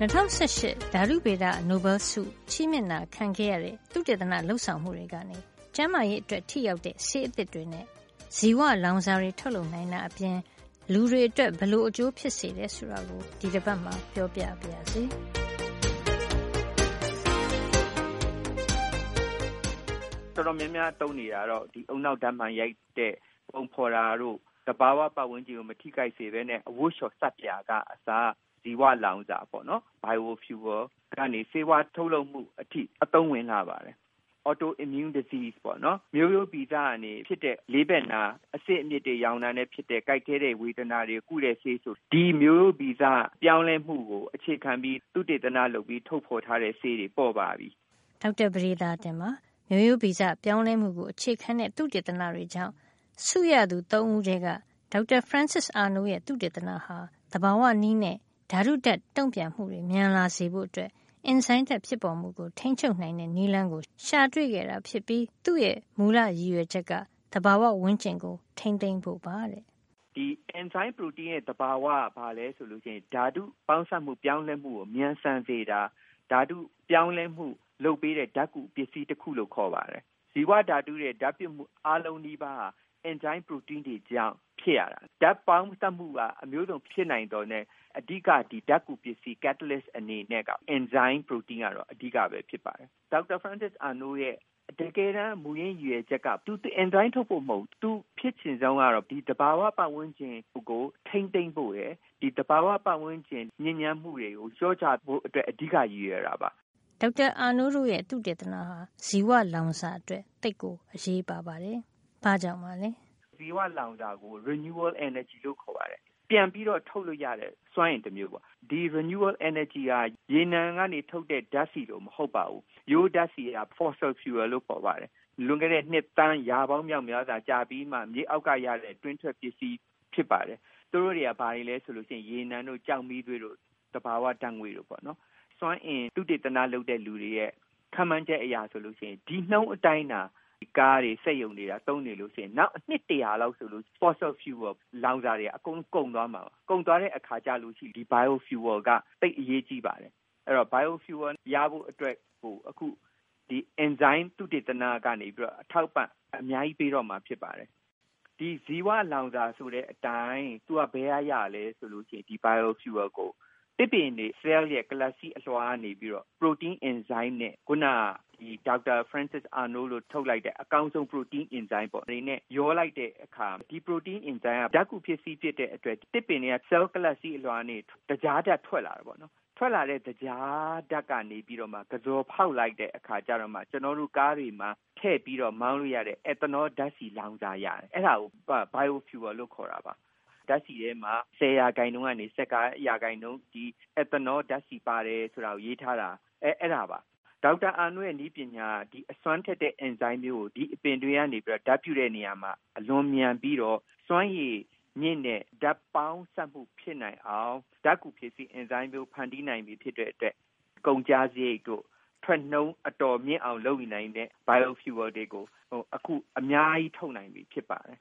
2018ဓာတုဗေဒနိုဘယ်ဆု ချီးမြှင့်တာခံခဲ့ရတဲ့ သုတေသနလှုပ်ဆောင်မှုတွေကနေ ကျန်းမာရေးအတွက် ထိရောက်တဲ့ ဆေးအသစ်တွေနဲ့ ဇီဝလောင်စာတွေ ထုတ်လုပ်နိုင်တာအပြင် လူတွေအတွက်ဘလို့အကျိုးဖြစ်စေတယ် ဆိုတာကို ဒီတစ်ပတ်မှာ ပြောပြပါရစေ။တော်တော်များများတုံးနေတာတော့ဒီအုံနောက်ဓာတ်မှန်ရိုက်တဲ့ ပုံဖော်တာတို့တဘာဝပတ်ဝန်းကျင်ကို မထိခိုက်စေဘဲနဲ့ အဝတ်လျှော်စက်ပြာကအစား ဇီဝလောင်စာပေါ့နော် biofuel ကနေစေဝါထုတ်လုပ်မှုအထိအသုံးဝင်လာပါတယ် autoimmune disease ပေါ့နော်မျိုးရိုးဗီဇကနေဖြစ်တဲ့လေးဘက်နာအဆစ်အမြစ်တွေရောင်တာနဲ့ဖြစ်တဲ့ကြိုက်ခဲတဲ့ဝေဒနာတွေကုတဲ့ဆေးဆိုဒီမျိုးရိုးဗီဇပြောင်းလဲမှုကိုအခြေခံပြီးသုတေသနလုပ်ပြီးထုတ်ဖော်ထားတဲ့ဆေးတွေပေါ်ပါပြီဒေါက်တာပရိသာတင်ပါမျိုးရိုးဗီဇပြောင်းလဲမှုကိုအခြေခံတဲ့သုတေသနတွေကြောင့်ဆုရသူ၃ဦးတည်းကဒေါက်တာ Francis Arnold ရဲ့သုတေသနဟာသဘာဝနည်းနဲ့ ဓာတုဓာတ်တုံ့ပြန်မှုတွေ မြန်လာစေဖို့အတွက်အင်ဇိုင်းဓာတ်ဖြစ်ပေါ်မှုကို ထိန်းချုပ်နိုင်တဲ့ နည်းလမ်းကို ရှာတွေ့ခဲ့တာဖြစ်ပြီး သူ့ရဲ့ မူလရည်ရွယ်ချက်က သဘာဝဝန်းကျင်ကို ထိန်းသိမ်းဖို့ပါတဲ့ ဒီ enzyme protein ရဲ့ သဘာဝက ဘာလဲဆိုလို့ရှိရင်ဓာတုပေါင်းစပ်မှု ပြောင်းလဲမှုကို မြန်ဆန်စေတာဓာတုပြောင်းလဲမှု လုပ်ပေးတဲ့ဓာတ်ကူပစ္စည်းတစ်ခုလို့ ခေါ်ပါတယ် ဇီဝဓာတုရဲ့ဓာတ်ပြုမှုအလုံးဒီပါဟာ enzyme protein တွေကြောင့်ဖြစ်ရတာဓာတ်ပေါင်းစပ်မှုကအမျိုးစုံဖြစ်နိုင်တော့ ਨੇ အဓိကဒီဓာတ်ကူပစ္စည်း catalyst အနေနဲ့က enzyme protein ကတော့အဓိကပဲဖြစ်ပါတယ်ဒေါက်တာ Francis Arnold ရဲ့တကယ်တမ်းမူရင်းရည်ရွယ်ချက်ကသူ enzyme ထုတ်ဖို့မဟုတ်သူဖြစ်ချင်ဆုံးကတော့ဒီတဘာဝပတ်ဝန်းကျင်ကိုထိမ့်သိမ့်ဖို့ရယ်ဒီတဘာဝပတ်ဝန်းကျင်ညဉ့်ညမ်းမှုတွေကိုလျှော့ချဖို့အတွက်အဓိကရည်ရွယ်တာပါဒေါက်တာအာနိုးတို့ရဲ့သုတေသနဟာဇီဝလောင်စာအတွက်တိတ်ကိုအရေးပါပါတယ်။ ဘာကြောင့်ပါလဲ။ဇီဝလောင်စာကို renewable energy လို့ခေါ်ပါတယ် ပြန်ပြီးတော့ ထုတ်လို့ရတဲ့ စွမ်းအင်တစ်မျိုးပေါ့ ဒီ renewable energy ကရေနံကနေထုတ်တဲ့ဓာတ်ဆီလို့မဟုတ်ပါဘူး ရိုးဓာတ်ဆီက fossil fuel လို့ခေါ်ပါတယ် လွန်ခဲ့တဲ့ နှစ်တန်း ရာပေါင်းမြောက်များစွာကြာပြီးမှ မြေအောက်ကရတဲ့ တွင်းထွက်ပစ္စည်းဖြစ်ပါတယ် သူတို့တွေက ဘာတွေလဲဆိုလို့ရှိရင် ရေနံတို့ကြောက်မီးသွေးတို့တဘာဝတန်ငွေတို့ပေါ့နော် စွမ်းအင်သူတေသနာလုပ်တဲ့ လူတွေရဲ့ခံမှန်းချက်အရာဆိုလို့ရှိရင် ဒီနှုံးအတိုင်းသာ ကားတွေ စက်ယုံနေတာသုံးနေလို့ရှိရင် နောက်အနှစ်တရာလောက်ဆိုလို့ fossil fuel လောင်စာတွေအကုန်ကုန်သွားမှာပါ ကုန်သွားတဲ့အခါကျလို့ရှိရင် ဒီ biofuel ကတိတ်အရေးကြီးပါတယ် အဲ့တော့ biofuel ရဖို့အတွက်ဟို အခု ဒီ enzyme သူတေသနာကနေပြီးတော့ အထောက်ပံ့ အများကြီးပေးတော့မှာ ဖြစ်ပါတယ် ဒီ ဇီဝလောင်စာဆိုတဲ့အတိုင်း သူက ဘယ်ရရလဲဆိုလို့ရှိရင် ဒီ biofuel ကို တစ်ပင်တွေ cell ရဲ့ classy အလွှာကနေပြီးတော့ protein enzyme နဲ့ ခုနဒီဒေါက်တာ Francis Arnold လို့ထုတ်လိုက်တဲ့ အကောင်းဆုံး protein enzyme ပေါ့ဒီနဲ့ ရောလိုက်တဲ့အခါ ဒီ protein enzyme က ဓာတ်ကူဖြစ်စီဖြစ်တဲ့အတွက်တစ်ပင်တွေက cell classy အလွှာနေတကြားဓာတ်ထွက်လာတယ်ပေါ့နော် ထွက်လာတဲ့ကြားဓာတ်ကနေပြီးတော့မှကစောဖောက်လိုက်တဲ့အခါကျတော့မှ ကျွန်တော်တို့ ကားတွေမှာ ထည့်ပြီးတော့ မောင်းလို့ရတဲ့ ethanol ဓာတ်ဆီလောင်စာရတယ် အဲ့ဒါကို biofuel လို့ခေါ်တာပါ ဓာတ်ဆီထဲမှာ10ရာခိုင်နှုန်းကနေ15ရာခိုင်နှုန်း ဒီ ethanol ဓာတ်ဆီပါတယ်ဆိုတာကို ရေးထားတာ အဲအဲ့ဒါပါ ဒေါက်တာအာနုရဲ့ဤပညာဒီအစွမ်းထက်တဲ့ enzyme မျိုးကို ဒီအပင်တွေကနေပြီးတော့ ဓာတ်ပြုတဲ့နေရာမှာ အလွန်မြန်ပြီးတော့ စွမ်းရည်မြင့်တဲ့ ဓာတ်ပေါင်းစပ်မှုဖြစ်နိုင်အောင် ဓာတ်ကူဖြစ်စီ enzyme မျိုး ဖန်တီးနိုင်ပြီဖြစ်တဲ့အတွက် ကုန်ကြစရိတ်တို့ ထွက်နှုံးအတော်မြင့်အောင် လုပ်နိုင်တဲ့ biofuel တွေကိုဟို အခုအများကြီး ထုတ်နိုင်ပြီဖြစ်ပါတယ်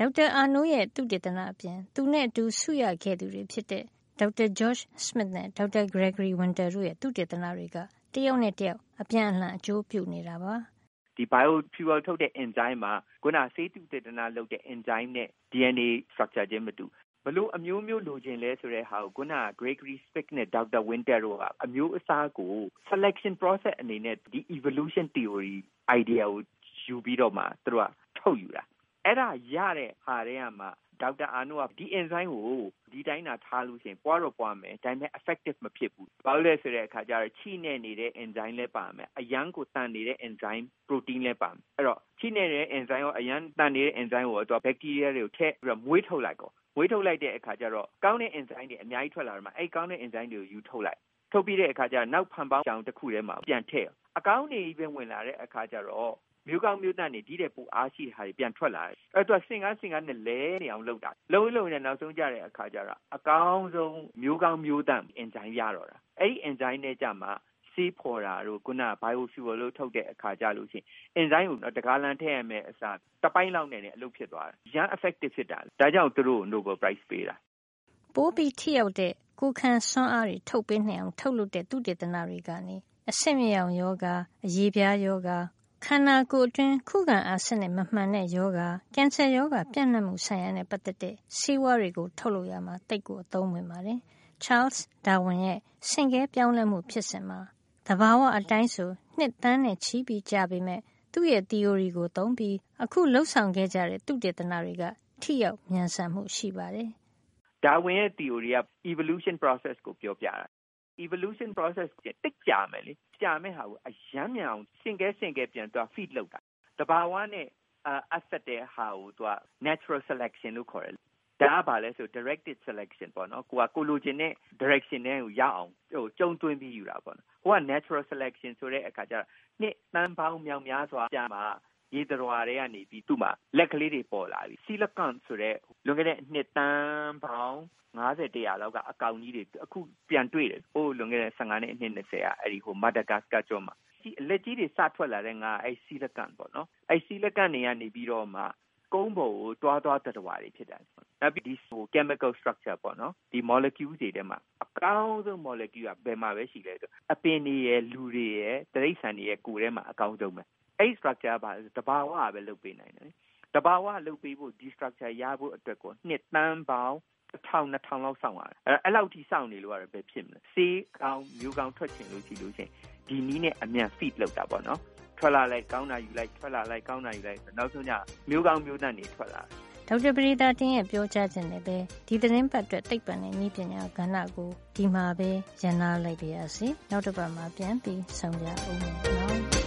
ဒေါက်တာအာနိုးရဲ့ သုတေသနအပြင် သူနဲ့အတူ ဆုရခဲ့သူတွေဖြစ်တဲ့ ဒေါက်တာ George Smith နဲ့ ဒေါက်တာ Gregory Winter တို့ရဲ့ သုတေသနတွေက တယောက်နဲ့တယောက် အပြန်အလှန် အကျိုးပြုနေတာပါ။ဒီ biofuel ထုတ်တဲ့ enzyme မှာ ခုန ဆေးသုတေသနလုပ်တဲ့ enzyme နဲ့ DNA structure ချင်းမတူဘလို့အမျိုးမျိုး လိုချင်လဲဆိုတဲ့ဟာကို ခုန Gregory Smith နဲ့ Dr. Winter တို့က အမျိုးအစားကို selection process အနေနဲ့ ဒီ evolution theory idea ကို ယူပြီးတော့မှ သူတို့က ထုတ်ယူတာ အဲ့ဒါရတဲ့ဟာတွေကမှဒေါက်တာအာနိုကဒီ enzyme ကိုဒီတိုင်းသာထားလို့ရှိရင်ပွားတော့ပွားမယ်ဒါပေမဲ့ effective မဖြစ်ဘူးဘာလို့လဲဆိုတဲ့အခါကျတော့ချိနေနေတဲ့ enzyme လည်းပါမယ်အရန်ကိုတန်နေတဲ့ enzyme protein လည်းပါမယ်အဲ့တော့ချိနေတဲ့ enzyme ကိုအရန်တန်နေတဲ့ enzyme ကိုတော့ bacteria တွေကိုထည့်ပြီးတော့မွေးထုတ်လိုက်ကောမွေးထုတ်လိုက်တဲ့အခါကျတော့ကောင်းတဲ့ enzyme တွေအများကြီးထွက်လာတယ်မှာအဲ့ကောင်းတဲ့ enzyme တွေကိုယူထုတ်လိုက်ထုတ်ပြီးတဲ့အခါကျတော့နောက်ဖန်ပေါင်းကြောင်တစ်ခုထဲမှာပြန်ထည့်အကောင်းနေပဲဝင်လာတဲ့အခါကျတော့ မျိုးကောင်းမျိုးတန့်တွေဒီတဲ့ပူအားရှိတဲ့ဟာတွေပြန်ထွက်လာတယ်အဲ့တော့စင်ကားစင်ကားနဲ့လဲနေအောင်လုပ်တာလုံးလုံးနဲ့နောက်ဆုံးကြတဲ့အခါကျတော့အကောင်းဆုံးမျိုးကောင်းမျိုးတန့်အင်ဇိုင်းရတော့တာအဲ့ဒီအင်ဇိုင်းနဲ့ကြမှာဆေးဖော်တာတို့ခုန biofuel လို့ထုတ်တဲ့အခါကြလို့ရှိရင်အင်ဇိုင်းကိုတကားလန်ထည့်ရမယ်အစားတပိုင်းလောက်နဲ့လည်းအလုပ်ဖြစ်သွားတယ်ရန် effective ဖြစ်တာဒါကြောင့်သူတို့ Nobel Prize ပေးတာပပိုပြီးထိရောက်တဲ့ကိုယ်ခံစွမ်းအားတွေထုတ်ပေးနိုင်အောင်ထုတ်လုပ်တဲ့သုတေသနတွေကနေအဆစ်မြစ်ယောင်ရောဂါ၊အရေပြားရောဂါ၊ ခန္ဓာကိုယ်အတွင်း ခုခံအားစနစ် မမှန်တဲ့ရောဂါ၊ကင်ဆာရောဂါပျံ့နှံ့မှုဆိုင်ရာနဲ့ ပတ်သက်တဲ့ ဆေးဝါးတွေကို ထုတ်လုပ်ရာမှာ သိပ်ကို အသုံးဝင်ပါတယ်။ Charles Darwin ရဲ့ ဆင့်ကဲပြောင်းလဲမှု ဖြစ်စဉ်မှာ သဘာဝအတိုင်းဆို နှစ်သန်းနဲ့ချီကြာပေမယ့် သူ့ရဲ့ သီအိုရီကိုသုံးပြီး အခုလုပ်ဆောင်ခဲ့ကြတဲ့ သုတေသနတွေက ထိရောက်မြန်ဆန်မှု ရှိပါတယ်။ Darwin ရဲ့ theory က evolution process ကို ပြောပြတာ။ evolution process သိပ်ကြာမယ်လေ။ကြာမယ့်ဟာကိုအရမ်းမြန်အောင်ဆင့်ကဲဆင့်ကဲပြန် feed လုပ်တာ။သဘာဝနဲ့အပ်စပ်တဲ့ဟာကိုသူက natural selection လို့ခေါ်တယ်။ဒါကဘာလဲဆို directed selection ပေါ့နော်။ကိုယ်ကကိုယ်လိုချင်တဲ့ direction ထဲကိုရောက်အောင်ကြုံးသွင်းပြီးယူတာပေါ့။ဟိုက natural selection ဆိုတဲ့အခါကျတော့နှစ်သန်းပေါင်းမြောက်များစွာကြာမှ ရေသတ္တဝါထဲကနေပြီးသူ့မှာလက်ကလေးတွေပေါ်လာပြီ။ coelacanth ဆိုတဲ့လွန်ခဲ့တဲ့နှစ်သန်းပေါင်း၅၀-၁၀၀လောက်ကအကောင်ကြီးတွေအခုပြန်တွေ့တယ်။ဟိုးလွန်ခဲ့တဲ့၁၅နှစ်အနှစ်၂၀ကအဲဒီ Madagascar ကျွန်းမှာ။အလက်ကြီးတွေစထွက်လာတဲ့ငါးကအဲဒီ coelacanth ပေါ့နော်။အဲဒီ coelacanth တွေကနေပြီးတော့မှကုန်းပေါ်ကိုတွားသွားသတ္တဝါတွေဖြစ်တာ။နောက်ပြီးဒီ chemical structure ပေါ့နော်။ဒီ molecule တွေထဲမှာအကောင်းဆုံး molecule ကဘယ်မှာပဲရှိလဲဆိုအပင်တွေရယ်၊လူတွေရယ်၊တိရစ္ဆာန်တွေရဲ့ကိုယ်ထဲမှာအကောင်းဆုံးပဲ။ အဲဒီ structure ကဘာလဲဆိုသဘာဝကပဲလုပ်ပေးနိုင်တယ်။သဘာဝကလုပ်ပေးဖို့ဒီ structure ရဖို့အတွက်ကိုနှစ်သန်းပေါင်းတထောင်နှစ်ထောင်လောက်စောင့်ရတယ်။အဲလောက်ထိစောင့်နေလို့ကတော့ဘယ်ဖြစ်မလဲ။ဆေးကောင်းမျိုးကောင်းထွက်ချင်လို့ရှိရင်ဒီနည်းနဲ့အမြန် feed လုပ်တာပေါ့နော်။ထွက်လာလိုက်ကောင်းတာယူလိုက်ထွက်လာလိုက်ကောင်းတာယူလိုက်နောက်ဆုံးကျမျိုးကောင်းမျိုးသန့်တွေထွက်လာတယ်ဒေါက်တာပရိသာတင်ရဲ့ပြောကြားခြင်းနဲ့ပဲဒီသတင်းပတ်အတွက်သိပ္ပံနဲ့နည်းပညာကဏ္ဍကိုဒီမှာပဲရန်နာလိုက်ပါရစေနောက်တစ်ပတ်မှာပြန်ပြီးဆောင်ကြအောင်နော်